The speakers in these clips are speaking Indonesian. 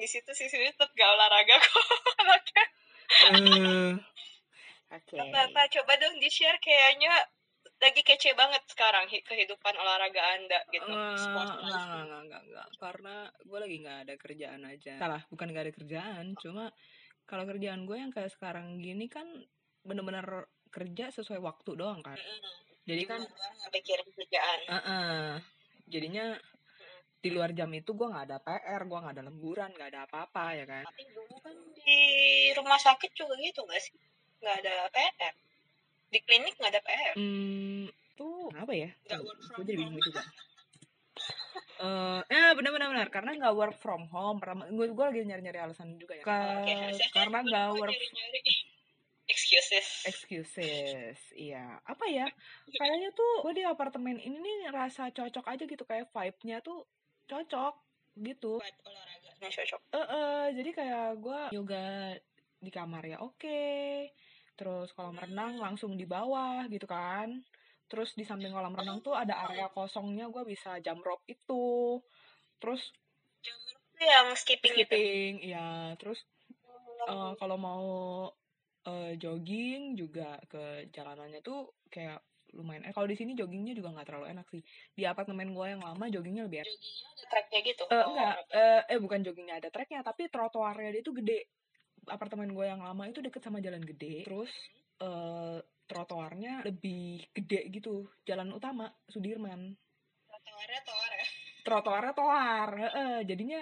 di situ sih sini tetap gak olahraga kok anaknya Eh, Oke. apa apa coba dong di share kayaknya lagi kece banget sekarang hi- kehidupan olahraga anda gitu Eh, Sport enggak, enggak, enggak, enggak, enggak. Karena gue lagi nggak ada kerjaan aja. Salah, bukan nggak ada kerjaan. Cuma kalau kerjaan gue yang kayak sekarang gini kan bener-bener kerja sesuai waktu doang kan. Mm-mm. Jadi kan, nggak pikirin kerjaan eh, eh, jadinya di luar jam itu gue nggak ada PR, gue nggak ada lemburan, nggak ada apa-apa ya kan. tapi dulu kan di rumah sakit juga gitu nggak sih nggak ada PR di klinik nggak ada PR Hmm, tuh apa ya? Nggak work from Gue jadi bingung home. gitu kan. Eh, ya benar-benar benar karena nggak work from home. Pertama, gue gue lagi nyari-nyari alasan juga ya. Harusnya kan karena nggak work nyari-nyari excuses. excuses. Iya, apa ya? Kayaknya tuh gue di apartemen ini nih rasa cocok aja gitu kayak vibe-nya tuh cocok gitu. Buat olahraganya cocok. Eh, eh, jadi kayak gue yoga di kamar ya oke. Terus kolam renang langsung di bawah gitu kan. Terus di samping kolam renang tuh ada area kosongnya gue bisa jump rope itu. Terus tuh yang skipping, gitu. skipping, ya. Terus eh, kalau mau eh, jogging juga ke jalanannya tuh kayak lumayan. Eh kalau di sini joggingnya juga nggak terlalu enak sih. Di apartemen gue yang lama joggingnya lebih enak. Joggingnya ada tracknya gitu. Eh, Oh, enggak, eh, eh bukan joggingnya ada treknya, tapi trotoarnya dia itu gede. Apartemen gue yang lama itu deket sama jalan gede. Terus eh trotoarnya lebih gede gitu, jalan utama Sudirman. Trotoarnya toar ya. Trotoarnya toar, heeh. jadinya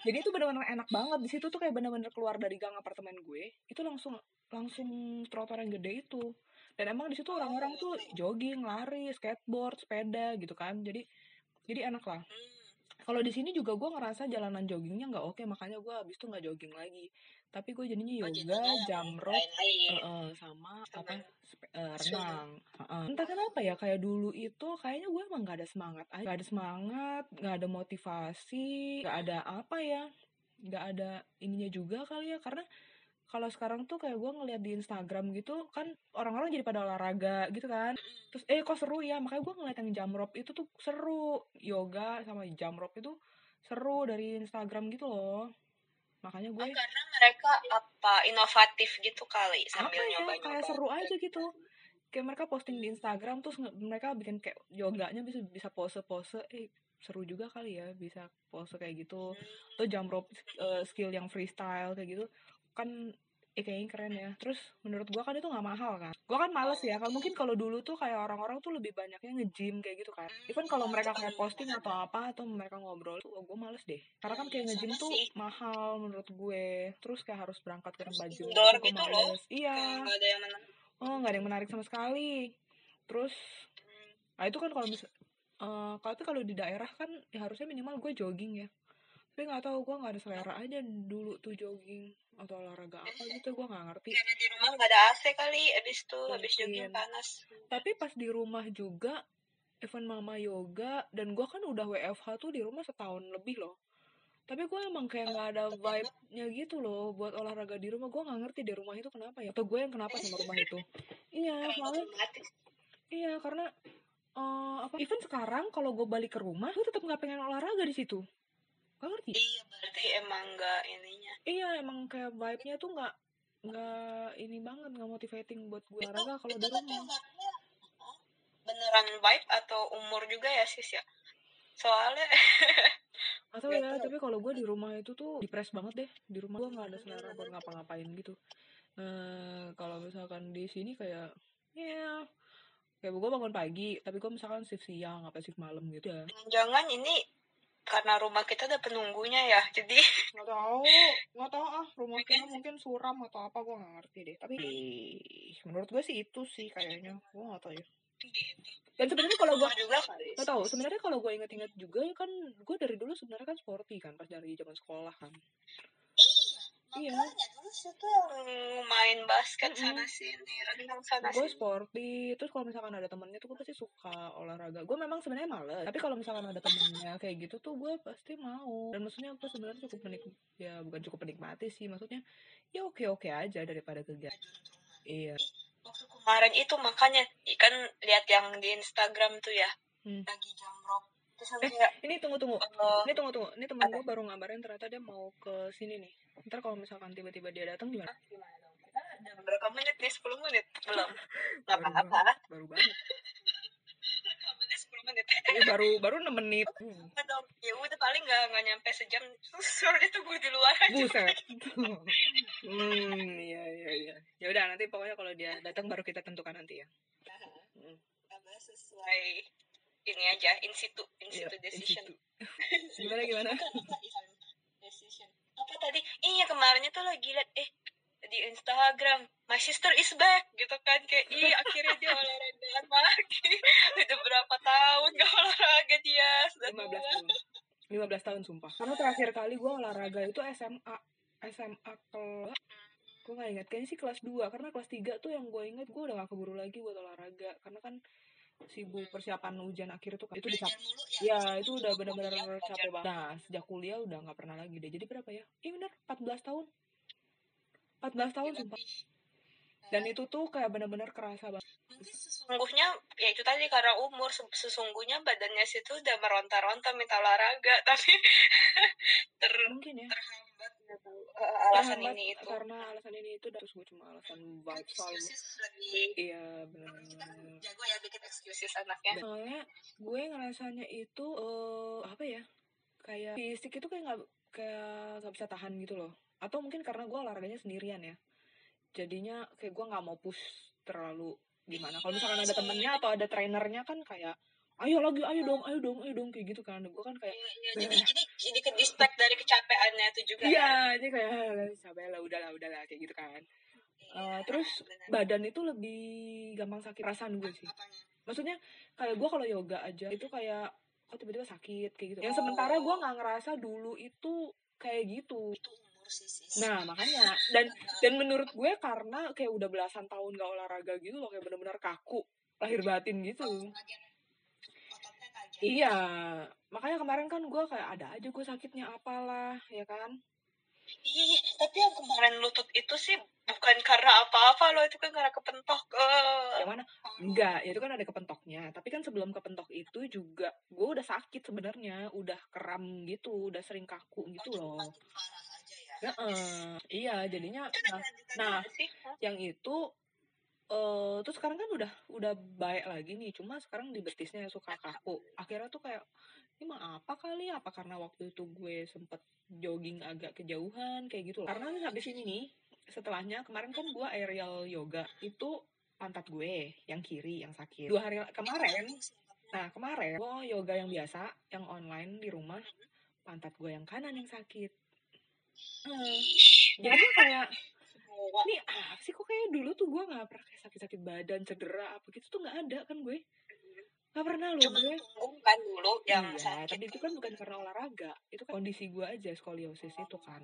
jadi itu benar-benar enak banget di situ tuh kayak benar-benar keluar dari gang apartemen gue, itu langsung langsung trotoar yang gede itu. Dan emang di situ orang-orang tuh jogging, lari, skateboard, sepeda gitu kan. Jadi jadi enak lah Hmm. kalau di sini juga gue ngerasa jalanan joggingnya nggak oke makanya gue abis itu nggak jogging lagi tapi gue jadinya Oh, yoga jadinya jam rope lain-lain. eh, eh, sama apa eh, swimming. renang Heeh. entah kenapa ya kayak dulu itu kayaknya gue emang gak ada semangat aja gak ada semangat nggak ada motivasi nggak ada apa ya nggak ada ininya juga kali ya karena kalau sekarang tuh kayak gue ngeliat di Instagram gitu kan orang-orang jadi pada olahraga gitu kan. Terus eh kok seru ya? Makanya gue ngeliat yang jam rope itu tuh seru. Yoga sama jam rope itu seru dari Instagram gitu loh. Makanya Oh, gue karena mereka apa inovatif gitu kali apa sambil ya nyoba-nyoba. kayak seru aja gitu. Kayak mereka posting di Instagram terus mereka bikin kayak yoganya bisa bisa pose pose eh seru juga kali ya bisa pose kayak gitu. Atau jump rope eh, skill yang freestyle kayak gitu kan eh kayaknya keren ya. Terus menurut gua kan itu nggak mahal kan. Gua kan males ya kalau mungkin kalau dulu tuh kayak orang-orang tuh lebih banyaknya nge-gym kayak gitu kan. Even kalau mereka kayak posting atau apa atau mereka ngobrol tuh oh, gue males deh. Karena kan kayak Iya, nge-gym tuh mahal menurut gue. Terus kayak harus berangkat ke tempat gym gue gitu loh. males. Iya. Kayak nggak ada yang menang. oh nggak ada yang menarik sama sekali. Terus nah itu kan kalau bisa eh kalau tapi kalau di daerah kan ya harusnya minimal gue jogging ya tapi nggak tahu gue nggak ada selera aja dulu tuh jogging atau olahraga apa gitu gue nggak ngerti Karena di rumah nggak ada AC kali, abis tuh abis jogging Mungkin. panas. tapi pas di rumah juga event mama yoga dan gue kan udah WFH tuh di rumah setahun lebih loh tapi gue emang kayak nggak ada vibe-nya gitu loh buat olahraga di rumah gue nggak ngerti di rumah itu kenapa ya atau gue yang kenapa sama rumah itu iya soalnya. Iya, karena eh apa even sekarang kalau gue balik ke rumah, gue tetap nggak pengen olahraga di situ. Gak ngerti? Iya berarti emang nggak ininya. Iya, emang kayak vibe-nya tuh nggak nggak ini banget, nggak motivating buat gue olahraga kalau di rumah. vibe-nya beneran vibe atau umur juga ya sis ya? Soalnya Atau ya, tahu. tapi kalau gue di rumah itu tuh depres banget deh. Di rumah gue nggak ada selera buat ngapa-ngapain gitu. Nah, kalau misalkan di sini kayak, ya, kayak gue bangun pagi, tapi gue misalkan shift siang apa shift malam gitu ya. jangan ini karena rumah kita ada penunggunya ya, jadi nggak tahu nggak tahu ah rumah kita mungkin suram atau apa gue nggak ngerti deh. Tapi menurut gue sih itu sih kayaknya gue nggak tahu ya. Dan sebenarnya kalau gue juga nggak tahu sebenarnya kalau gue inget-inget juga kan gue dari dulu sebenarnya kan sporty kan pas dari zaman sekolah kan Iya. makanya dulu situ yang main basket Mm-mm. sana sini renang sana gue sini. sporty terus kalau misalkan ada temennya tuh gue pasti suka olahraga. Gue memang sebenarnya males tapi kalau misalkan ada temennya kayak gitu tuh gue pasti mau. Dan maksudnya gue sebenarnya cukup menik ya bukan cukup menikmati sih maksudnya ya oke oke aja daripada kegiatan iya waktu kemarin itu makanya ikan lihat yang di Instagram tuh ya Hmm. lagi jam terus Eh. kayak ini tunggu tunggu. Eh, ini tunggu tunggu. Ini temen gue baru ngabarin ternyata dia mau ke sini nih. Ntar kalau misalkan tiba-tiba dia datang gimana? Gimana dong? Kita berapa menit nih? 10 menit? Belum. Nggak baru apa-apa. baru banget. Rekamannya 10 menit. Ini baru baru 6 menit. Hmm. ya udah paling nggak nggak nyampe sejam. Terus dia tunggu di luar aja. Buset. hmm, iya iya iya. Ya udah nanti pokoknya kalau dia datang baru kita tentukan nanti ya. Hmm. Apa sesuai ini aja in situ in Iya, situ in decision situ. Gimana gimana? Apa, Ivan? decision apa tadi iya kemarinnya tuh lagi liat eh di Instagram my sister is back gitu kan kayak iya akhirnya dia olahraga lagi udah berapa tahun gak olahraga dia sudah 15 tua tahun. 15 tahun sumpah. Karena terakhir kali gue olahraga itu SMA. SMA kelas gue gak ingat kayaknya sih kelas 2 karena kelas 3 tuh yang gue inget gue udah gak keburu lagi buat olahraga karena kan sibuk persiapan ujian akhir itu kan itu di belajar mulu ya ya itu udah benar-benar capek banget. Nah sejak kuliah udah nggak pernah lagi deh. Jadi berapa ya? Iya benar 14 tahun. 14 tahun sumpah. Lebih. dan itu tuh kayak benar-benar kerasa banget. Sesungguhnya ya itu tadi karena umur se- sesungguhnya badannya situ udah meronta-ronta minta olahraga tapi ter mungkin ya alasan Terhambat ini itu. karena alasan ini itu terus gue cuma alasan kan lebih iya benar kita kan jago ya bikin excuses anaknya. Soalnya gue ngerasanya itu eh apa ya kayak fisik itu kayak nggak kayak nggak bisa tahan gitu loh. Atau mungkin karena gue olahraganya sendirian ya. Jadinya kayak gue nggak mau push terlalu gimana. Kalau misalkan ada temennya atau ada trainernya kan kayak ayo lagi ayo dong ayo dong ayo dong kayak gitu kan. Gue kan kayak iya. jadi jadi jadi ke distract dari kecapeannya itu juga iya jadi kayak "Ah, sabar lah udahlah udahlah kayak gitu kan. Eh, terus benar. badan itu lebih gampang sakit perasaan gue sih. apanya? Maksudnya kayak gue kalau yoga aja itu kayak kok tiba-tiba sakit kayak gitu. Yang Oh. sementara gue nggak ngerasa dulu itu kayak gitu. Itu umur sih sis. Nah makanya. Dan dan menurut gue karena kayak udah belasan tahun gak olahraga gitu loh kayak bener-bener kaku lahir batin gitu. Oh, iya makanya kemarin kan gue kayak ada aja gue sakitnya apalah ya kan Iya, tapi yang kemarin lutut itu sih bukan karena apa-apa loh, itu kan karena kepentok. Eh, yang mana enggak itu kan ada kepentoknya tapi kan sebelum kepentok itu juga gue udah sakit sebenarnya udah kram gitu udah sering kaku gitu loh aja ya. Heeh, iya jadinya Itu nah, nah. sih? Yang itu eh terus sekarang kan udah udah baik lagi nih cuma sekarang di betisnya suka kaku. Akhirnya tuh kayak ini mah apa kali? Apa karena waktu itu gue sempet jogging agak kejauhan? Kayak gitu loh. karena habis ini nih setelahnya kemarin kan gue aerial yoga itu pantat gue yang kiri yang sakit. Dua hari kemarin nah kemarin gue yoga yang biasa yang online di rumah pantat gue yang kanan yang sakit. Hmm, jadi kayak Semua. ini apa sih? Kok kayak dulu tuh gue nggak pernah kayak sakit-sakit badan cedera apa gitu tuh nggak ada kan gue. Nggak pernah loh Cuma gue. punggung kan dulu yang iya sakit. tapi itu kan bukan karena olahraga. Itu kan kondisi gue aja skoliosis itu kan.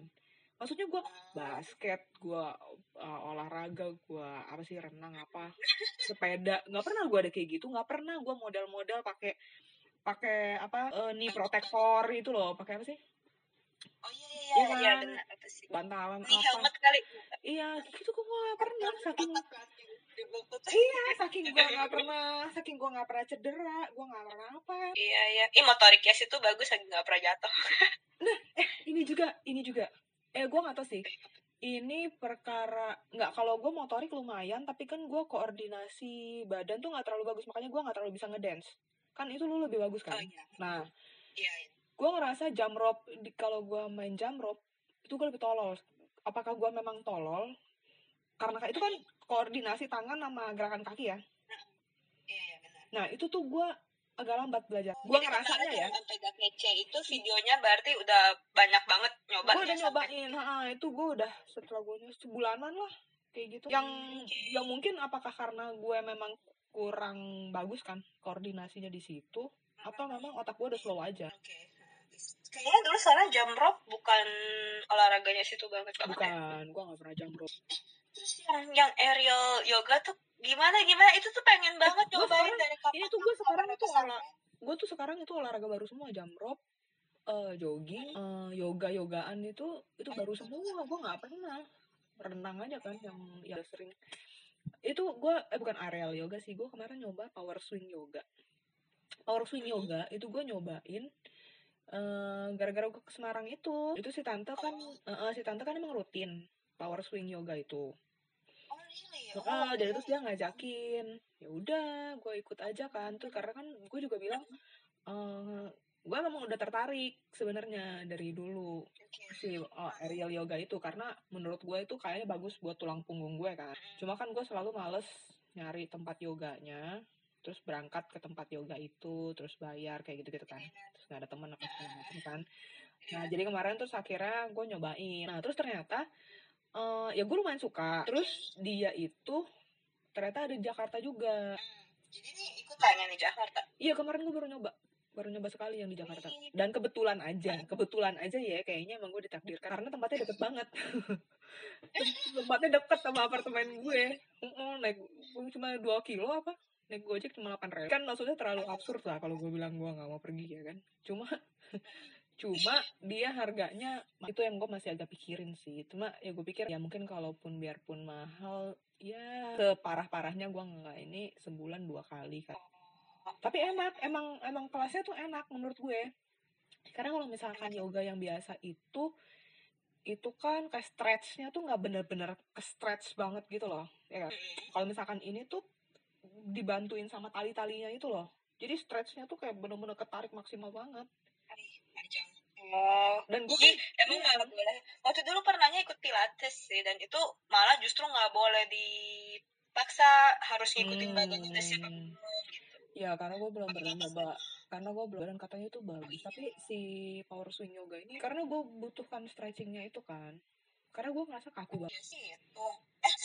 Maksudnya gue basket gue uh, olahraga gue apa sih renang apa sepeda. Nggak pernah gue ada kayak gitu nggak pernah gue modal-modal pakai pakai apa eh, knee protector itu loh. Pakai apa sih? Oh iya iya Iya iya, iya kan? benar apa sih? bantalan Ini apa helmet kali. iya gitu kok nggak pernah saking iya saking gue nggak pernah saking gue nggak pernah cedera gue nggak pernah apa Iya iya. Ih motoriknya sih tuh bagus lagi nggak pernah jatuh. ini juga ini juga eh gue nggak tahu sih ini perkara nggak kalau gue motorik lumayan tapi kan gue koordinasi badan tuh nggak terlalu bagus makanya gue nggak terlalu bisa ngedance kan itu lu lebih bagus Oh kan iya. nah Iya. iya. Gue ngerasa jam di, kalau gue main jam rope itu gue lebih tolol. Apakah gue memang tolol? Karena itu kan koordinasi tangan sama gerakan kaki ya? Iya iya benar. nah itu tuh gue agak lambat belajar. Gue ngerasanya ya sampai gak kece itu videonya berarti udah banyak banget nyoba. gue udah nyobain ha, itu gue udah setelah gue nyoba sebulanan lah kayak gitu. Yang yang mungkin apakah karena gue memang kurang bagus kan koordinasinya di situ atau memang otak gue udah slow aja. Kayaknya dulu soalnya jam rope bukan olahraganya situ banget banget ya. bukan gue nggak pernah jam rope terus yang yang aerial yoga tuh gimana gimana? Itu tuh pengen banget gua cobain sekarang- dari kapan ini tuh gue sekarang sampai. olah gue tuh sekarang itu olahraga baru semua jam rope eh, jogging eh, yoga yogaan itu itu baru semua. Gue nggak pernah. Renang aja kan yang yang sering. Itu gue eh bukan aerial yoga sih gue kemarin nyoba power swing yoga. Power swing yoga itu gue nyobain eh, gara-gara gue ke Semarang itu. Itu si tante kan eh, eh, si tante kan emang rutin power swing yoga itu. Oh really? Heeh, jadi terus dia ngajakin. Ya udah gue ikut aja kan. Tuh karena kan gue juga bilang eh gue memang udah tertarik sebenarnya dari dulu si oh, aerial yoga itu. Karena menurut gue itu kayaknya bagus buat tulang punggung gue kan. Cuma kan gue selalu males nyari tempat yoganya terus berangkat ke tempat yoga itu terus bayar kayak gitu gitu kan terus nggak ada teman apa segala macam kan. Nah jadi kemarin terus akhirnya gue nyobain. Nah terus ternyata eh ya gue lumayan suka. Terus dia itu ternyata ada di Jakarta juga. Jadi nih ikutannya nih Jakarta? Iya kemarin gue baru nyoba. Baru nyoba sekali yang di Jakarta. Dan kebetulan aja kebetulan aja ya kayaknya emang gue ditakdirkan. Karena tempatnya deket banget. Tempatnya deket sama apartemen gue. Naik cuma dua kilo apa naik gojek cuma delapan ribu. Kan maksudnya terlalu absurd lah kalau gue bilang gue nggak mau pergi ya kan? Cuma cuma dia harganya itu yang gue masih agak pikirin sih. Cuma ya gue pikir ya mungkin kalaupun biarpun mahal ya separah parahnya gue nggak ini sebulan dua kali kan. Tapi enak emang emang kelasnya tuh enak menurut gue. Karena kalau misalkan yoga yang biasa itu itu kan kayak stretchnya tuh nggak bener-bener ke stretch banget gitu loh ya kan? Kalau misalkan ini tuh dibantuin sama tali-talinya itu loh. Jadi stretchnya tuh kayak bener-bener ketarik maksimal banget. Panjang. Oh. Dan gue Jadi emang nggak boleh. Waktu dulu pernahnya ikut pilates sih, dan itu malah justru nggak boleh dipaksa harus ngikutin Hmm. badannya udah siapa gitu. ya karena gue belum pernah nyoba. karena gue belum dan katanya itu bagus. Tapi si power swing yoga ini karena gue butuhkan stretchingnya itu kan. Karena gue ngerasa kaku banget. Ya sih itu.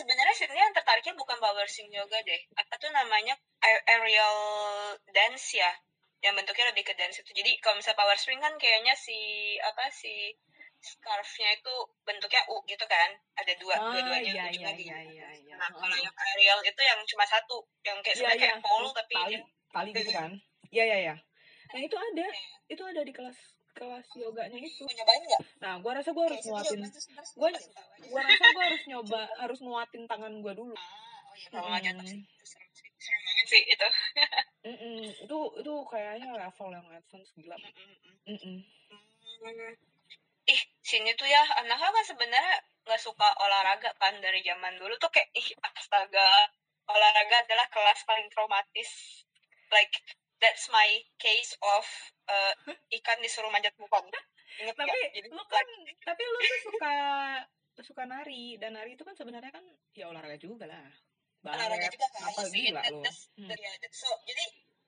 Sebenarnya sini yang tertariknya bukan power swing yoga deh. Apa tuh namanya aerial dance ya? Yang bentuknya lebih ke dance itu. Jadi kalau misalnya power swing kan kayaknya si apa si scarfnya itu bentuknya U gitu kan? Ada dua, Ah, dua-duanya iya, ujungnya iya, iya, iya, iya. Nah kalau yang aerial itu yang cuma satu, yang kayak Iya, sebenarnya iya. kayak pole tapi tali tali gitu kan iya iya iya nah itu ada itu ada di kelas kelas yoganya itu nah gue rasa gue harus nguatin aja. gue rasa gue harus nyoba harus nguatin tangan gue dulu Ah, oh iya kalau nggak jatuh Mm. serem banget sih itu. Mm-mm. itu itu kayaknya level yang advance gila Mm-mm. Mm-mm. Hmm. Ih, sini tuh ya, anaknya kan sebenarnya nggak suka olahraga kan dari zaman dulu tuh kayak ih astaga olahraga adalah kelas paling traumatis. Like that's my case of uh, ikan disuruh manjat pohon. Ingat tapi? Jadi lu kan tapi lu tuh suka suka nari dan nari itu kan sebenarnya kan ya olahraga juga lah olahraga balet juga kan apa sih. gila lu Hmm. so jadi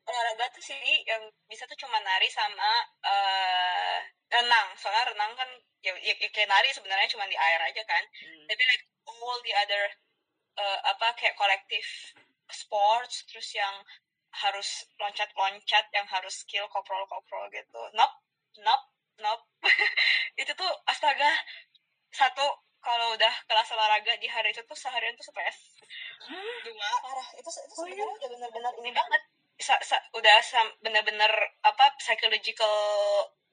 olahraga tuh sini yang bisa tuh cuma nari sama eh renang. Soalnya renang kan ya, ya, ya kayak nari sebenarnya cuma di air aja kan. Hmm. tapi like all the other uh, apa kayak kolektif sports terus yang harus loncat-loncat yang harus skill koprol-koprol gitu. Nope nope nope. Itu tuh astaga. Satu kalau udah kelas olahraga di hari itu tuh seharian tuh stres. Dua parah itu itu Oh, iya? sebenarnya udah benar-benar ini banget. Sa, sa, udah benar-benar apa psychological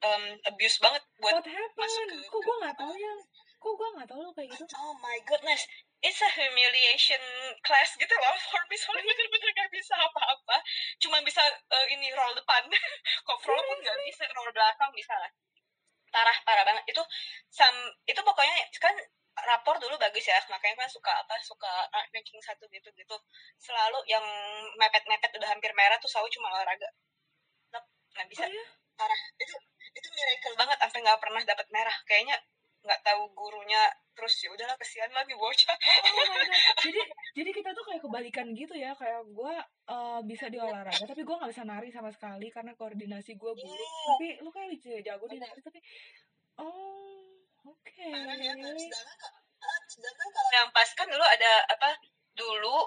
um, abuse banget buat what happened? masuk ke- kok gue nggak tahu ya kok gue nggak tahu lo kayak gitu? Oh my goodness, it's a humiliation class gitu loh for me. Soalnya bener-bener gak bisa apa-apa. Cuma bisa eh, ini roll depan. Koprol pun gak bisa, roll belakang bisa lah. Parah, parah banget. Itu sam, itu pokoknya kan rapor dulu bagus ya. Makanya kan suka apa, suka uh, ranking satu gitu-gitu. Selalu yang mepet-mepet udah hampir merah tuh selalu cuma olahraga. Nope, gak bisa. oh ya Parah. Itu itu miracle banget sampai nggak pernah dapat merah. Kayaknya nggak tahu gurunya terus ya udahlah kesian lagi bocah Oh my God. jadi jadi kita tuh kayak kebalikan gitu ya kayak gue uh, bisa di olahraga tapi gue nggak bisa nari sama sekali karena koordinasi gue buruk Iya. tapi lu kayak j- jago di nari tapi oh oke parah ya kan sedangkan ka- sedangkan kalau yang pas kan dulu ada apa dulu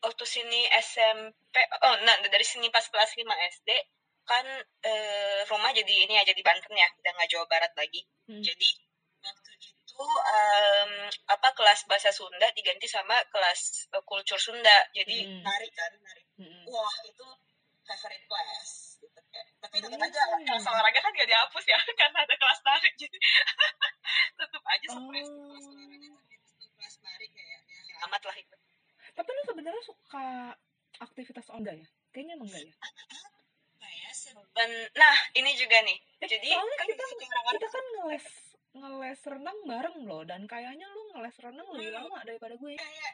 waktu sini SMP oh nah dari sini pas kelas 5 SD kan eh, rumah jadi ini ya jadi Banten ya udah nggak Jawa Barat lagi Hmm. jadi itu em, apa kelas bahasa Sunda diganti sama kelas eh, kultur Sunda jadi Hmm. nari kan nari Mm-mm. wah itu favorite class gitu kayak. tapi tetap Hmm. aja kelas olahraga kan gak dihapus ya karena ada kelas nari jadi tetap aja Oh. stres di kelas olahraga tapi kelas nari kayak ya amat lah itu Tapi lu sebenarnya suka aktivitas enggak ya? Kayaknya emang enggak ya? ya nah ini juga nih Eh, jadi kan kita kita kan ngeles ngeles renang bareng loh dan kayaknya lu ngeles renang lebih Hmm. lama daripada gue. kayaknya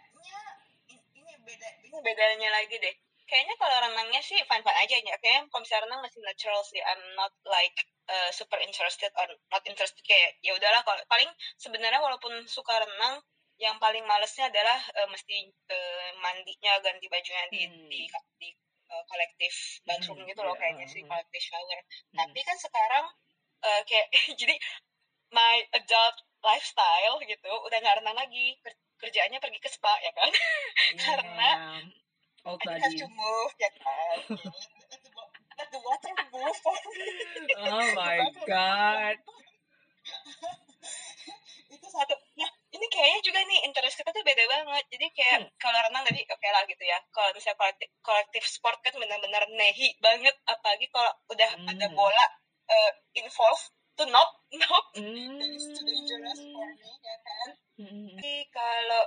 in- ini beda ini bedanya lagi deh kayaknya kalau renangnya sih fun fun aja ya kayak kalau misalnya renang masih natural sih I'm not like uh, super interested or not interested kayak ya udahlah kalau paling sebenarnya walaupun suka renang yang paling malesnya adalah uh, mesti uh, mandinya ganti bajunya di Hmm. di di uh, kolektif bathroom Hmm, gitu loh iya, kayaknya uh, sih uh. kolektif shower Hmm. tapi kan sekarang uh, kayak jadi my adult lifestyle gitu udah nggak renang lagi Ker- kerjaannya pergi ke spa ya kan karena Yeah. old I have to move ya kan let the wa- let the water move. Oh my god. itu satu nah ini kayaknya juga nih interest kita tuh beda banget jadi kayak Hmm. kalau renang tadi oke lah gitu ya kalau misalnya kolektif, kolektif sport kan benar-benar nehi banget apalagi kalau udah ada Hmm. bola uh, involve tuh nope Hmm. that is too dangerous for me ya kan Hmm. Tapi kalau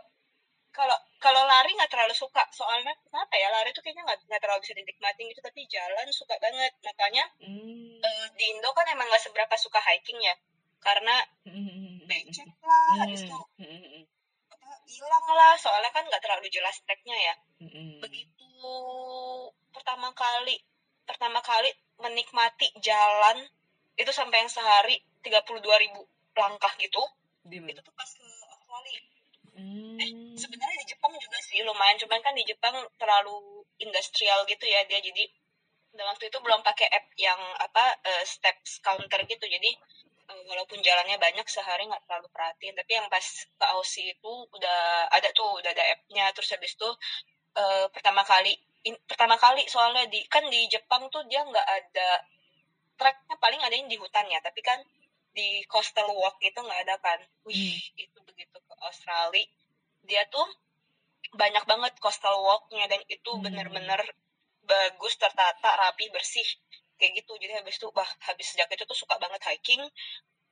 kalau kalau lari nggak terlalu suka soalnya kenapa ya lari tuh kayaknya nggak nggak terlalu bisa dinikmatin gitu tapi jalan suka banget makanya Hmm. eh, di Indo kan emang nggak seberapa suka hiking ya karena Hmm. becek lah habis itu Hmm. apa, hilang lah soalnya kan nggak terlalu jelas treknya ya Hmm. begitu pertama kali pertama kali menikmati jalan itu sampai yang sehari 32.000 ribu langkah gitu Di itu tuh pas ke Australia. Hmm. sebenarnya di Jepang juga sih lumayan. Cuman kan di Jepang terlalu industrial gitu ya dia. Jadi dan waktu itu belum pakai app yang apa eh, steps counter gitu. Jadi eh, walaupun jalannya banyak sehari nggak terlalu perhatiin. Tapi yang pas ke Aussie itu udah ada tuh udah ada appnya. Terus habis itu eh, pertama kali in- pertama kali soalnya di kan di Jepang tuh dia nggak ada treknya paling ada yang di hutan ya. Tapi kan di coastal walk itu nggak ada kan wih itu begitu ke Australia dia tuh banyak banget coastal walknya dan itu Hmm. bener-bener bagus tertata rapi bersih kayak gitu jadi habis itu wah habis sejak itu tuh suka banget hiking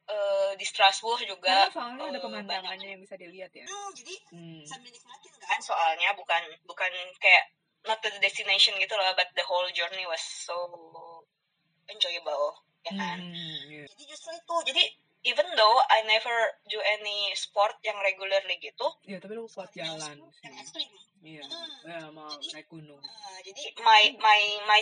Eh, di Strasbourg juga Karena soalnya ada eh, pemandangannya yang bisa dilihat ya. Hmm, jadi Hmm. sambil nikmatin kan soalnya bukan bukan kayak not the destination gitu loh but the whole journey was so enjoyable ya kan Hmm, iya. jadi justru itu jadi even though I never do any sport yang regularly gitu Iya, tapi lu kuat jalan yang ekstrim Iya. Hmm. Ya, mau Jadi- naik gunung. Uh, jadi my my my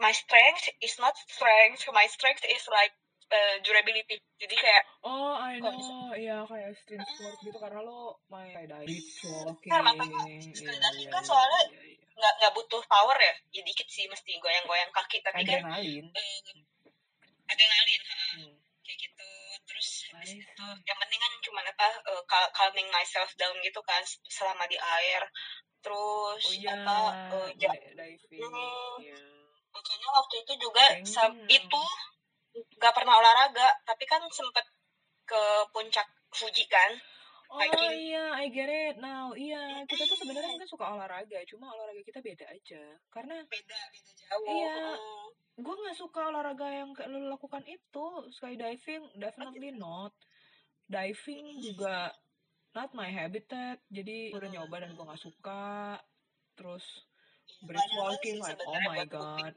my strength is not strength my strength is like uh, durability jadi kayak Oh, I know. Iya, kayak street sport gitu karena lo main skydiving, beach walking. Benar, makanya Iya, skydiving iya, kan iya, soalnya iya, iya. nggak nggak butuh power ya ya dikit sih mesti goyang-goyang kaki tapi kan. Adrenalin ha, Hmm. kayak gitu terus habis Nice. itu yang penting kan cuma apa cal- calming myself down gitu kan selama di air terus Oh iya, apa ja- di- diving. Hmm. Iya. makanya waktu itu juga sam- itu nggak pernah olahraga tapi kan sempet ke puncak Fuji kan Oh iya, I get it now. Iya, kita tuh sebenarnya mungkin suka olahraga, cuma olahraga kita beda aja. Karena beda beda jauh Iya. Gue nggak suka olahraga yang kayak lo lakukan itu. Skydiving, definitely not. Diving juga not my habitat. Jadi udah nyoba dan gue nggak suka. Terus bridge Banyak banget walking, like oh my god.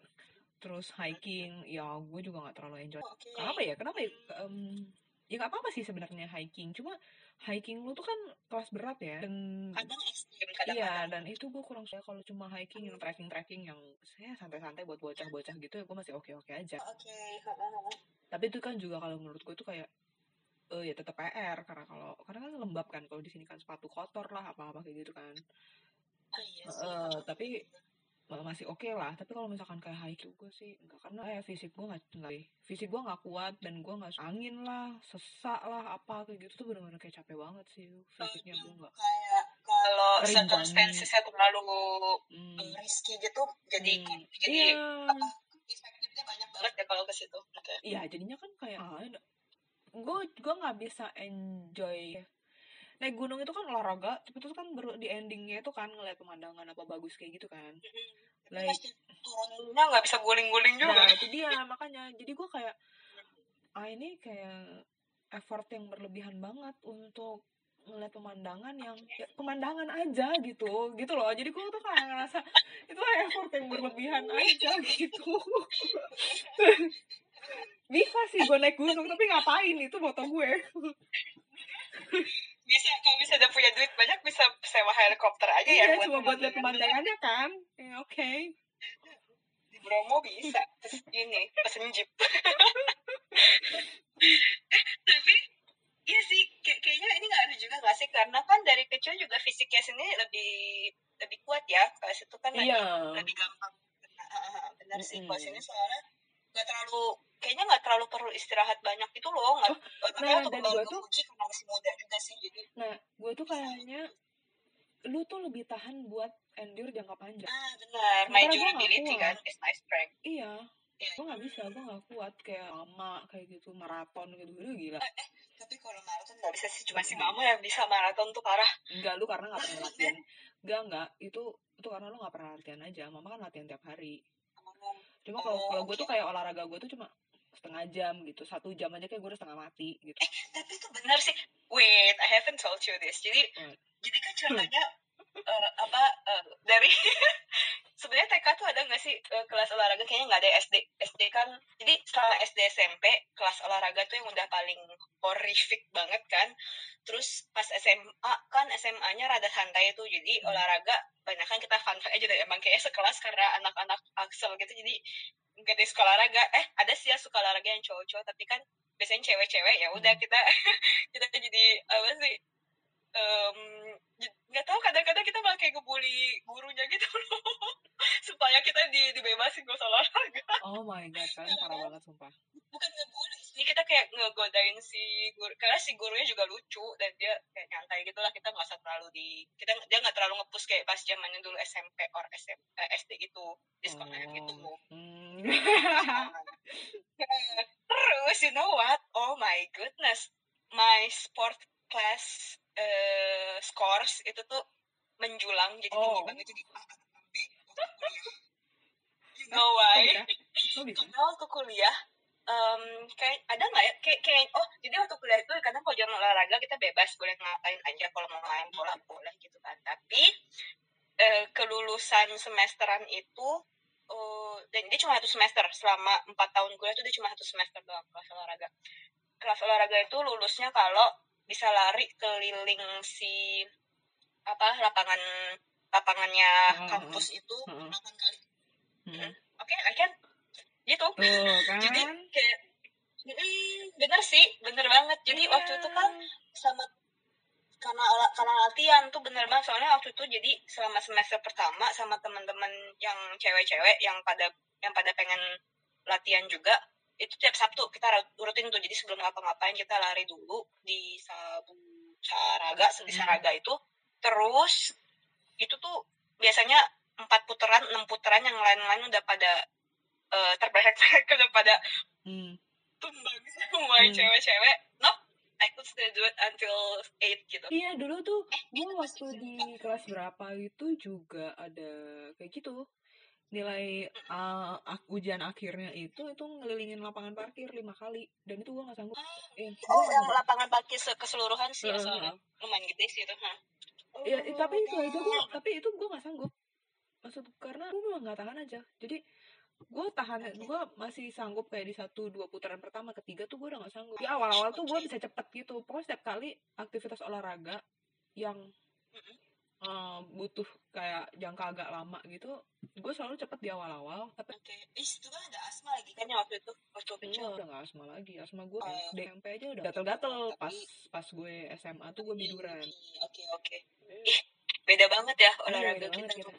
Terus hiking, ya gue juga nggak terlalu enjoy. Kenapa ya? Kenapa ya? Em, ya nggak apa-apa sih sebenarnya hiking. Cuma hiking lu tuh kan kelas berat ya. Dan kadang ekstrim Iya, dan itu gue kurang suka kalau cuma hiking yang trekking-trekking yang saya santai-santai buat bocah-bocah gitu ya gue masih oke-oke aja. oke heeh. Tapi itu kan juga kalau menurut gue tuh kayak eh ya tetap PR karena kalau karena kan lembab kan kalau di sini kan sepatu kotor lah apa-apa kayak gitu kan. Oh, iya sih. Eh, tapi masih oke lah. Tapi kalau misalkan kayak hiking gue sih enggak karena ya fisik gue nggak fisik gue nggak kuat dan gue nggak angin lah, sesak lah apa kayak gitu tuh bener-bener kayak capek banget sih fisiknya gue nggak. kayak kalau circumstancesnya terlalu Hmm. risky gitu jadi Hmm. jadi Iya. apa efektifnya banyak banget ya kalau ke situ oke iya jadinya kan kayak ah, gue gue nggak bisa enjoy naik gunung itu kan olahraga tapi itu kan baru di endingnya itu kan ngeliat pemandangan apa bagus kayak gitu kan. Like pasti turunnya nggak bisa guling-guling juga. Nah itu dia makanya. Jadi gue kayak ah ini kayak effort yang berlebihan banget untuk ngeliat pemandangan yang ya, pemandangan aja gitu gitu loh. Jadi gue tuh kayak ngerasa itu effort yang berlebihan aja gitu. Bisa sih gue naik gunung tapi ngapain? Itu foto gue bisa kalau bisa udah punya duit banyak bisa sewa helikopter aja ya iya cuma buat lihat pemandangannya. kan. Ya, oke. Okay. di Bromo bisa terus ini pesen jeep. Tapi iya sih kayak, kayaknya ini nggak ada juga nggak sih? Karena kan dari kecil juga fisiknya sendiri lebih lebih kuat ya. Kalau situ kan lebih, iya. lebih gampang. Benar sih Mm-mm. kalau sini soalnya nggak terlalu kayaknya nggak terlalu perlu istirahat banyak itu loh. Nggak Oh, nah, dan gua tuh- karena masih muda juga sih jadi nah gue tuh kayaknya lu tuh lebih tahan buat endure jangka panjang. Ah benar. My durability kan is my strength. Iya. Iya. gue nggak bisa gue nggak kuat. Kayak lama kayak gitu maraton gitu Aduh, gila tapi kalau maraton nggak bisa sih cuma si mama yang bisa maraton tuh parah. Enggak lu karena nggak pernah latihan. enggak enggak itu itu karena lu nggak pernah latihan aja. Mama kan latihan tiap hari. Cuma kalau Oh, kalau gue tuh oke. kayak olahraga gue tuh cuma setengah jam gitu. Satu jam aja kayak gue udah setengah mati gitu. Tapi itu benar sih. Wait I haven't told you this. Jadi What? jadi kan ceritanya eh, apa eh, dari sebenarnya TK tuh ada nggak sih eh, kelas olahraga kayaknya nggak ada ya, SD SD kan jadi selama SD SMP kelas olahraga tuh yang udah paling horrific banget kan terus pas SMA kan SMA-nya rada santai tuh jadi Hmm. olahraga banyak kan kita fun fact aja deh emang kayaknya sekelas karena anak-anak Axel gitu jadi nggak ada sekolah olahraga eh ada sih ya suka olahraga yang cowok-cowok tapi kan biasanya cewek-cewek ya udah Hmm. kita kita jadi apa sih nggak tahu kadang-kadang kita malah kayak ngebully gurunya gitu loh supaya kita di, dibebasin gak usah olahraga oh my god kalian parah banget sumpah bukan ngebully sih kita kayak ngegodain si guru karena si gurunya juga lucu dan dia kayak nyantai gitu lah kita nggak usah terlalu di kita dia nggak terlalu ngepus kayak pas zamannya dulu SMP or SM, eh, SD gitu di sekolah gitu oh. hmm. terus you know what oh my goodness my sport class eh, scores itu tuh menjulang jadi tinggi Oh. banget jadi A atau B waktu kuliah you know why karena waktu kuliah. Em, kayak ada nggak ya? Kayak kayak oh jadi waktu kuliah itu kadang kalau jam olahraga kita bebas boleh ngapain aja kalau mau main bola boleh gitu kan. Tapi eh, kelulusan semesteran itu eh, dan dia cuma satu semester selama empat tahun kuliah itu dia cuma satu semester doang kelas olahraga. Kelas olahraga itu lulusnya kalau bisa lari keliling si apa lapangan lapangannya Hmm, kampus itu hmm. delapan kali. Hmm. oke I can. Gitu. Tuh kan? jadi kayak mm, bener sih bener banget. Jadi Iya. waktu itu kan sama karena karena latihan tuh bener banget. Soalnya waktu itu jadi selama semester pertama sama teman-teman yang cewek-cewek yang pada yang pada pengen latihan juga itu tiap Sabtu kita ru- rutin tuh jadi sebelum ngapa-ngapain kita lari dulu di Sabu Saraga di Hmm. Saraga itu terus itu tuh biasanya empat putaran enam putaran yang lain-lain udah pada eh, terbelak-belak udah pada Hmm. tumbang semua Hmm. cewek-cewek nope I could still do it until 8 gitu Iya dulu tuh Eh, gue waktu di kelas berapa itu juga ada kayak gitu nilai uh, ujian akhirnya itu itu ngelilingin lapangan parkir lima kali. Dan itu gue nggak sanggup. Eh, oh yang sanggup. lapangan parkir se- keseluruhan sih Heeh, soalnya. Lumayan gede sih itu Hah. ya Oh, tapi itu aja gue tapi itu gue nggak sanggup. Maksud karena gue memang nggak tahan aja. Jadi gue tahan gue masih sanggup kayak di satu dua putaran pertama ketiga tuh gue udah nggak sanggup. Di awal awal tuh gue bisa cepet gitu. Pokoknya setiap kali aktivitas olahraga yang Eh, butuh kayak jangka agak lama gitu gue selalu cepet di awal awal tapi Oke, Ih, itu kan ada asma lagi kan ya waktu itu waktu kecil. gue udah gak asma lagi asma gue Oh. SD SMP aja udah gatel-gatel Tapi- pas pas gue SMA tuh gue biduran Oke oke. Ih, beda banget ya Iya, olahraga banget kita kita. tuh.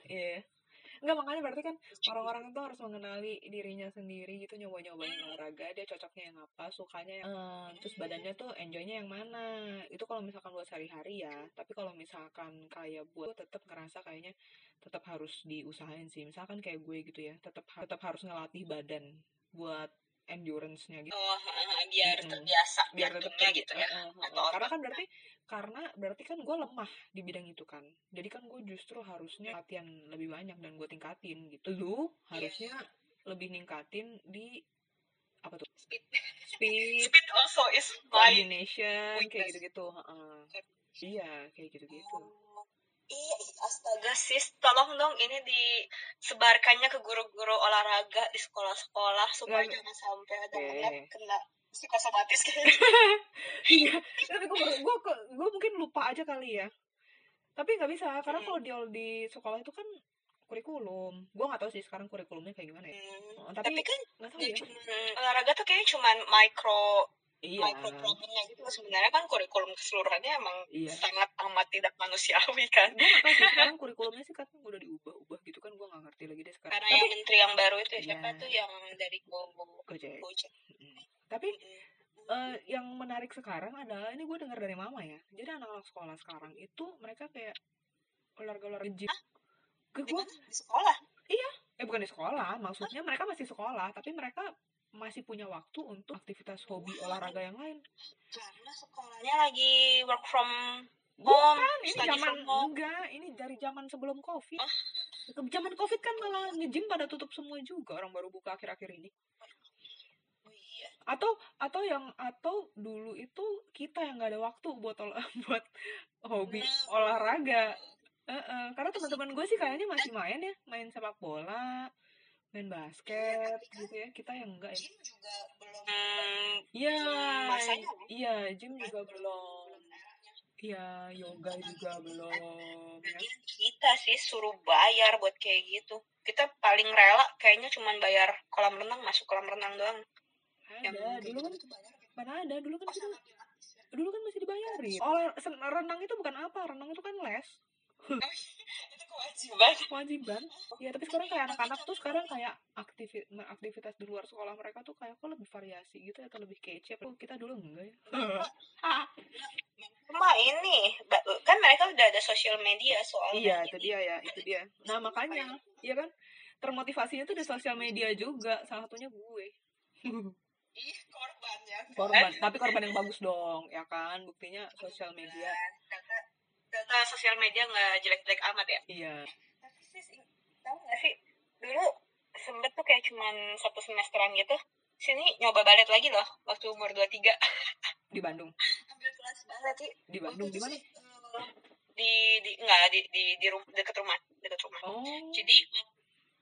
Iya. Enggak makanya berarti kan orang-orang itu harus mengenali dirinya sendiri gitu nyoba-nyobain Hmm. olahraga dia cocoknya yang apa sukanya yang eh, terus badannya tuh enjoynya yang mana itu kalau misalkan buat sehari-hari ya tapi kalau misalkan kayak buat tetap ngerasa kayaknya tetap harus diusahain sih misalkan kayak gue gitu ya tetap tetap harus ngelatih badan buat endurance-nya gitu oh uh, biar terbiasa biar tetap terbi- gitu ya Heeh, heeh. atau karena kan berarti karena berarti kan gue lemah di bidang itu kan. Jadi kan gue justru harusnya latihan lebih banyak dan gue tingkatin gitu. Lu harusnya lebih ningkatin di apa tuh? Speed. Speed. Speed also is my coordination kayak weakness. gitu-gitu heeh. iya kayak gitu-gitu. Oh, Iya, ih, astaga sis, tolong dong ini disebarkannya ke guru-guru olahraga di sekolah-sekolah supaya Nggak- jangan sampai ada anak kena psikosomatis kayak. Iya, tapi gue gue gue mungkin lupa aja kali ya. Tapi nggak bisa karena Hmm. kalau di di sekolah itu kan kurikulum. Gue nggak tahu sih sekarang kurikulumnya kayak gimana ya. Hmm, Oh, Tapi tapi kan nggak tahu ya. cuman olahraga tuh kayaknya cuman micro iya. micro problemnya gitu. Sebenarnya kan kurikulum keseluruhannya emang Iya. sangat amat tidak manusiawi kan. Gue nggak tahu sih sekarang kurikulumnya sih katanya udah diubah-ubah gitu kan. Gue nggak ngerti lagi deh sekarang. Karena tapi yang menteri yang baru itu ya siapa Iya. tuh yang dari Go Gojek. Gojek. Tapi eh, yang menarik sekarang adalah ini gue dengar dari mama ya. Jadi anak-anak sekolah sekarang itu mereka kayak olahraga-olahraga gym. Ke gue di sekolah? Eh bukan di sekolah maksudnya mereka masih sekolah tapi mereka masih punya waktu untuk aktivitas hobi olahraga yang lain. Karena sekolahnya lagi work from bukan home ini study zaman enggak ini dari zaman sebelum covid. Oh. Zaman covid kan malah nge-gym pada tutup semua juga orang baru buka akhir-akhir ini iya. atau atau yang atau dulu itu kita yang nggak ada waktu buat olah buat hobi Nah, olahraga. Heeh, karena teman-teman gue sih kayaknya masih main ya main sepak bola main basket tapi kan gitu ya. Kita yang enggak ya. gym juga belum hmm, iya. masanya kan iya gym juga belum iya yoga juga belum. ya. Kita sih suruh bayar buat kayak gitu. Kita paling rela kayaknya cuman bayar kolam renang masuk kolam renang doang ada dulu kan gitu kan mana ada dulu kan oh ya dulu kan masih dibayarin oh renang itu bukan apa renang itu kan les itu kewajiban kewajiban ya tapi sekarang kayak anak-anak tuh sekarang kayak aktivi- aktivitas di luar sekolah mereka tuh kayak kok lebih variasi gitu atau lebih kece Padahal kita dulu enggak ya cuma ini kan mereka udah ada sosial media soalnya iya itu dia ya itu dia nah makanya iya kan termotivasinya tuh di sosial media juga salah satunya gue ih korbannya. Korban tapi korban yang bagus dong ya kan? Buktinya sosial media. data data sosial media nggak jelek-jelek amat ya? Iya. Tapi sih tahu nggak sih? Dulu sempet tuh kayak cuman satu semesteran gitu sini nyoba balet lagi loh waktu umur 23 di Bandung? Ambil kelas balet sih. Di Bandung di mana? Eh, di di enggak di di di rum, deket rumah deket rumah. Oh. Jadi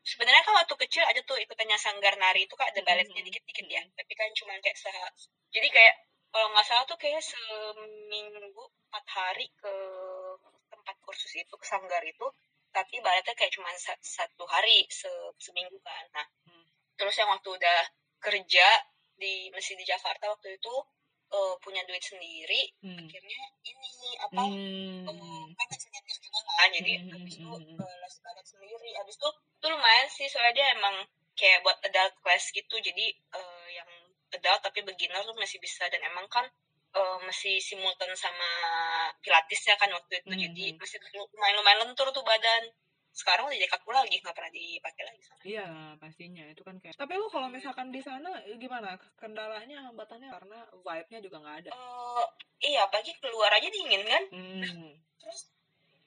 sebenarnya kan waktu kecil ada tuh ikutannya sanggar nari itu kan ada baletnya Mhm. dikit-dikit ya tapi kan cuma kayak se jadi kayak kalau nggak salah tuh kayak seminggu empat hari ke tempat kursus itu ke sanggar itu tapi baletnya kayak cuma sa- satu hari se seminggu kan nah Hmm. terus yang waktu udah kerja di masih di Jakarta waktu itu eh, punya duit sendiri hmm. akhirnya ini apa Hmm. eh, kan juga kan jadi Hmm, habis itu hmm, hmm, eh, les balet sendiri habis itu tuh lumayan sih soalnya dia emang kayak buat adult class gitu jadi eh, yang adult tapi beginner tuh masih bisa dan emang kan eh, masih simultan sama pilatesnya kan waktu itu Hmm, jadi hmm. masih lumayan lumayan lentur tuh badan sekarang udah jadi kaku lagi nggak pernah dipakai lagi sama Iya pastinya itu kan kayak. Tapi lu kalau misalkan di sana eh, gimana? Kendalanya hambatannya karena vibe-nya juga nggak ada. Eh, iya pagi keluar aja dingin kan Hmm. terus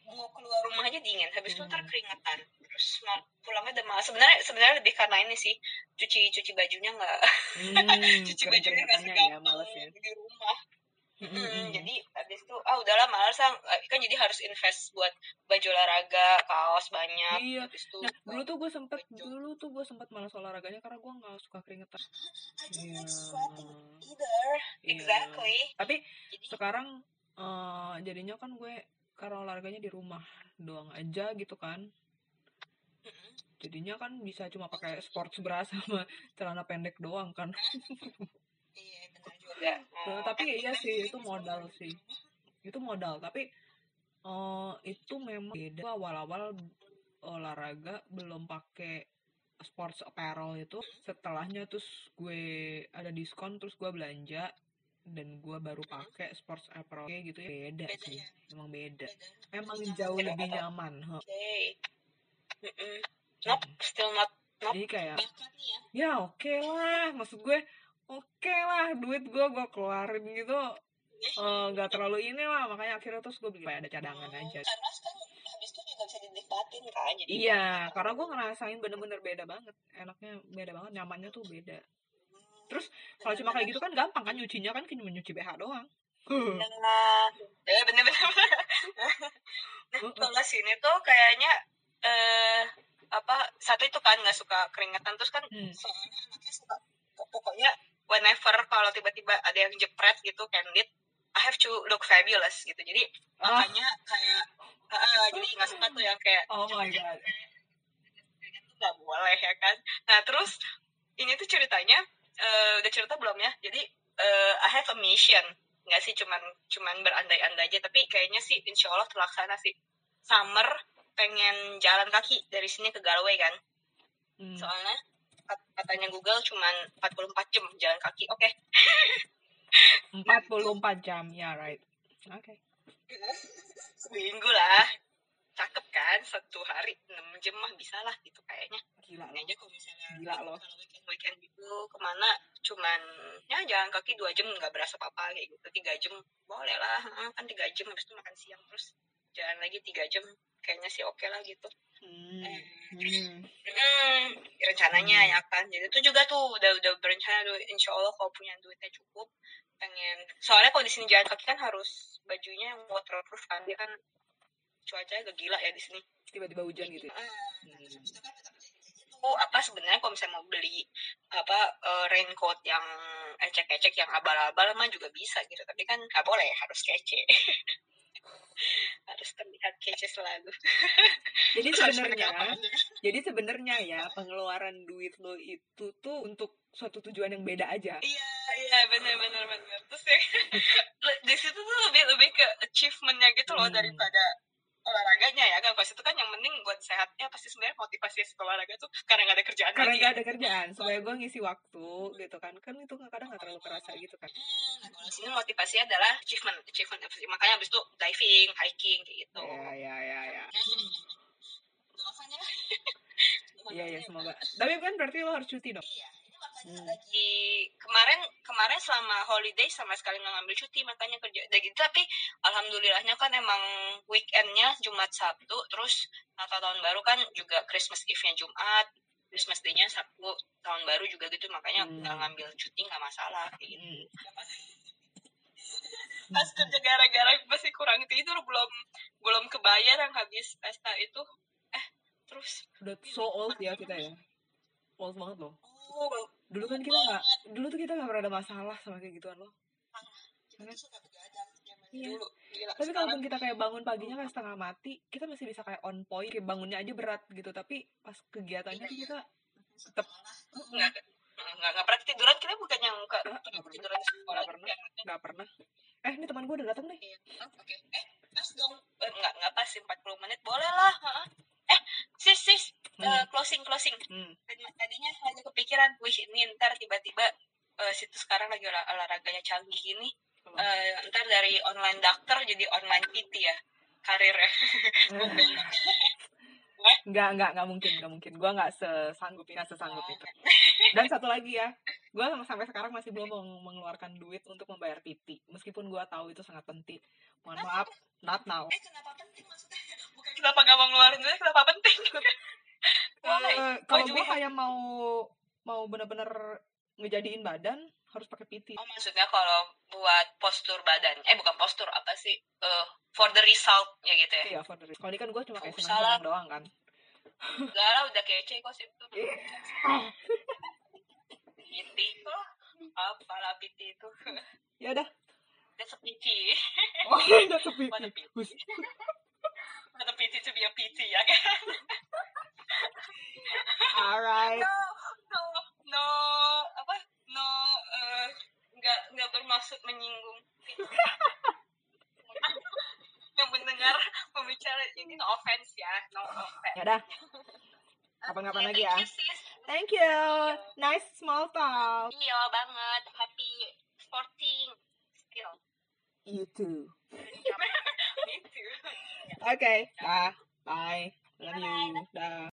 mau keluar rumah aja dingin habis itu ntar keringetan terus mau pulangnya udah malas sebenarnya sebenarnya lebih karena ini sih cuci cuci bajunya nggak Hmm, cuci bajunya nggak kering-keringetannya ya, ya. di rumah Hmm, Mm, hmm, jadi habis itu ah udahlah malas ah. kan jadi harus invest buat baju olahraga kaos banyak Iya. habis itu Nah, dulu tuh gue sempet, baju. dulu tuh gue sempet malas olahraganya karena gue nggak suka keringetan. I don't Iya. like sweating either Iya. exactly Tapi jadi sekarang eh, jadinya kan gue karena olahraganya di rumah doang aja gitu kan. Jadinya kan bisa cuma pakai sports bra sama celana pendek doang kan. iya benar juga Nah, Oh, tapi kan iya kan sih itu kan modal sebenarnya sih. Itu modal, tapi eh itu memang beda. Awal-awal olahraga belum pakai sports apparel itu. Setelahnya terus gue ada diskon terus gue belanja dan gue baru pakai sports apparel kayak gitu ya. Beda beda sih. ya? Emang beda. beda. Emang Terus jauh jangan lebih nyaman. huh. okay Mm-mm. nope still not jadi kayak ya? Ya oke lah. Maksud gue oke lah. Duit gue gue keluarin gitu. Eh, nggak terlalu ini lah. Makanya akhirnya terus gue beli ada cadangan aja. karena habis itu juga bisa dinikmatin kan? Jadi iya karena gue ngerasain bener-bener beda banget. Enaknya beda banget nyamannya tuh beda terus kalau cuma kayak gitu kan gampang kan nyucinya kan cuma nyuci BH doang Nah, ya bener-bener. nah, kalau sini tuh kayaknya eh apa satu itu kan nggak suka keringetan terus kan Hmm. soalnya anaknya suka pokoknya whenever kalau tiba-tiba ada yang jepret gitu candid I have to look fabulous gitu jadi Ah. makanya kayak ah, jadi nggak suka tuh yang kayak oh my god nggak boleh ya kan nah terus ini tuh ceritanya eh, udah cerita belum ya? Jadi eh, I have a mission. Nggak sih cuman cuman berandai-andai aja. Tapi kayaknya sih insya Allah terlaksana sih. Summer pengen jalan kaki dari sini ke Galway kan? Hmm. soalnya kat- katanya Google cuman 44 jam jalan kaki. Oke. 44 jam ya right. Oke. Seminggu lah cakep kan satu hari 6 jam mah bisa lah gitu kayaknya gila ini aja kalau misalnya Gila loh. kalau weekend weekend gitu ke mana cuman ya jalan kaki dua jam nggak berasa apa apa kayak gitu tiga jam boleh lah kan tiga jam habis itu makan siang terus jalan lagi tiga jam kayaknya sih oke lah gitu Hmm. Eh, Hmm. Hmm, rencananya Hmm. ya kan jadi itu juga tuh udah udah berencana tuh insya Allah kalau punya duitnya cukup pengen soalnya kalau di sini jalan kaki kan harus bajunya yang waterproof kan dia kan cuacanya agak gila ya di sini tiba-tiba hujan gitu ya? Hmm. Hmm. itu apa sebenarnya kalau misalnya mau beli apa eh, raincoat yang ecek-ecek yang abal-abal mah juga bisa gitu tapi kan nggak boleh harus kece harus terlihat kece selalu jadi sebenarnya jadi sebenarnya ya pengeluaran duit lo itu tuh untuk suatu tujuan yang beda aja iya iya benar benar benar terus ya, di situ tuh lebih lebih ke achievementnya gitu loh Hmm. daripada olahraganya ya kan? Pas itu kan yang penting buat sehatnya pasti sebenarnya motivasi olahraga tuh karena nggak ada kerjaan karena lagi. gak ada kerjaan supaya gue ngisi waktu gitu kan. Kan itu kadang nggak terlalu kerasa gitu kan. Hmm, nah, kalau sini motivasinya adalah achievement achievement makanya abis itu diving hiking gitu. Ya ya ya ya Doakan ya. iya ya semoga. Tapi kan berarti lo harus cuti dong? Iya, Hmm. lagi kemarin kemarin selama holiday sama sekali nggak ngambil cuti makanya kerja udah gitu tapi alhamdulillahnya kan emang weekendnya Jumat Sabtu terus Natal tahun baru kan juga Christmas Eve-nya Jumat Christmas Day-nya Sabtu tahun baru juga gitu makanya Hmm. nggak ngambil cuti nggak masalah kayak gitu. Hmm. pas kerja gara-gara masih kurang tidur belum belum kebayar yang habis pesta itu eh terus udah so old ya kita ya old banget loh dulu kan kita nggak dulu tuh kita nggak pernah ada masalah sama kayak gituan loh. Suka begadang Iya. dulu. Gila, tapi kalaupun kita kayak bangun paginya kayak setengah mati kita masih bisa kayak on point kayak bangunnya aja berat gitu. Tapi pas kegiatannya tuh kita tetap nggak nggak pernah ketiduran. Kita bukan yang Nggak, ketiduran sekolah Nggak pernah. nggak pernah. Eh ini teman gue udah datang nih. Iya. Oh, oke. Eh pas dong. Eh, nggak nggak pas sih 40 menit. Boleh lah. Eh sis sis Hmm. closing closing. Hmm. Tadi- tadinya lagi kepikiran wih ini ntar tiba-tiba eh, situ sekarang lagi olah- olahraganya canggih ini Apa? eh, ntar dari online dokter jadi online PT ya karirnya. Nggak nggak nggak mungkin nggak mungkin. Gue nggak sesanggup nggak sesanggup itu. Dan satu lagi ya gue sampai sekarang masih belum meng- mengeluarkan duit untuk membayar PT meskipun gue tahu itu sangat penting. Mohon maaf not now eh kenapa penting maksudnya? Bukan kenapa gak mau ngeluarin duit kenapa penting Eh, kalau gue have- kayak mau mau bener-bener ngejadiin badan harus pakai PT Oh maksudnya kalau buat postur badan, eh bukan postur apa sih, eh for the result ya gitu ya? iya for the risk. kalau ini kan gue cuma kayak senang-senang doang kan. Enggak lah udah kece kok sih. Itu. Piti kok, apalah piti itu, ya udah. Dia sepiti, oh udah sepi what a pity, Hus. what a pity to be a piti ya kan? Alright No, no, no, apa? No, eh nggak nggak bermaksud menyinggung. yang mendengar pembicara ini no offense ya, no offense. ya udah Kapan-kapan lagi thank ya. you, sis. thank you nice small talk Iya banget, happy sporting still. you too Me too. okay dah bye love you dah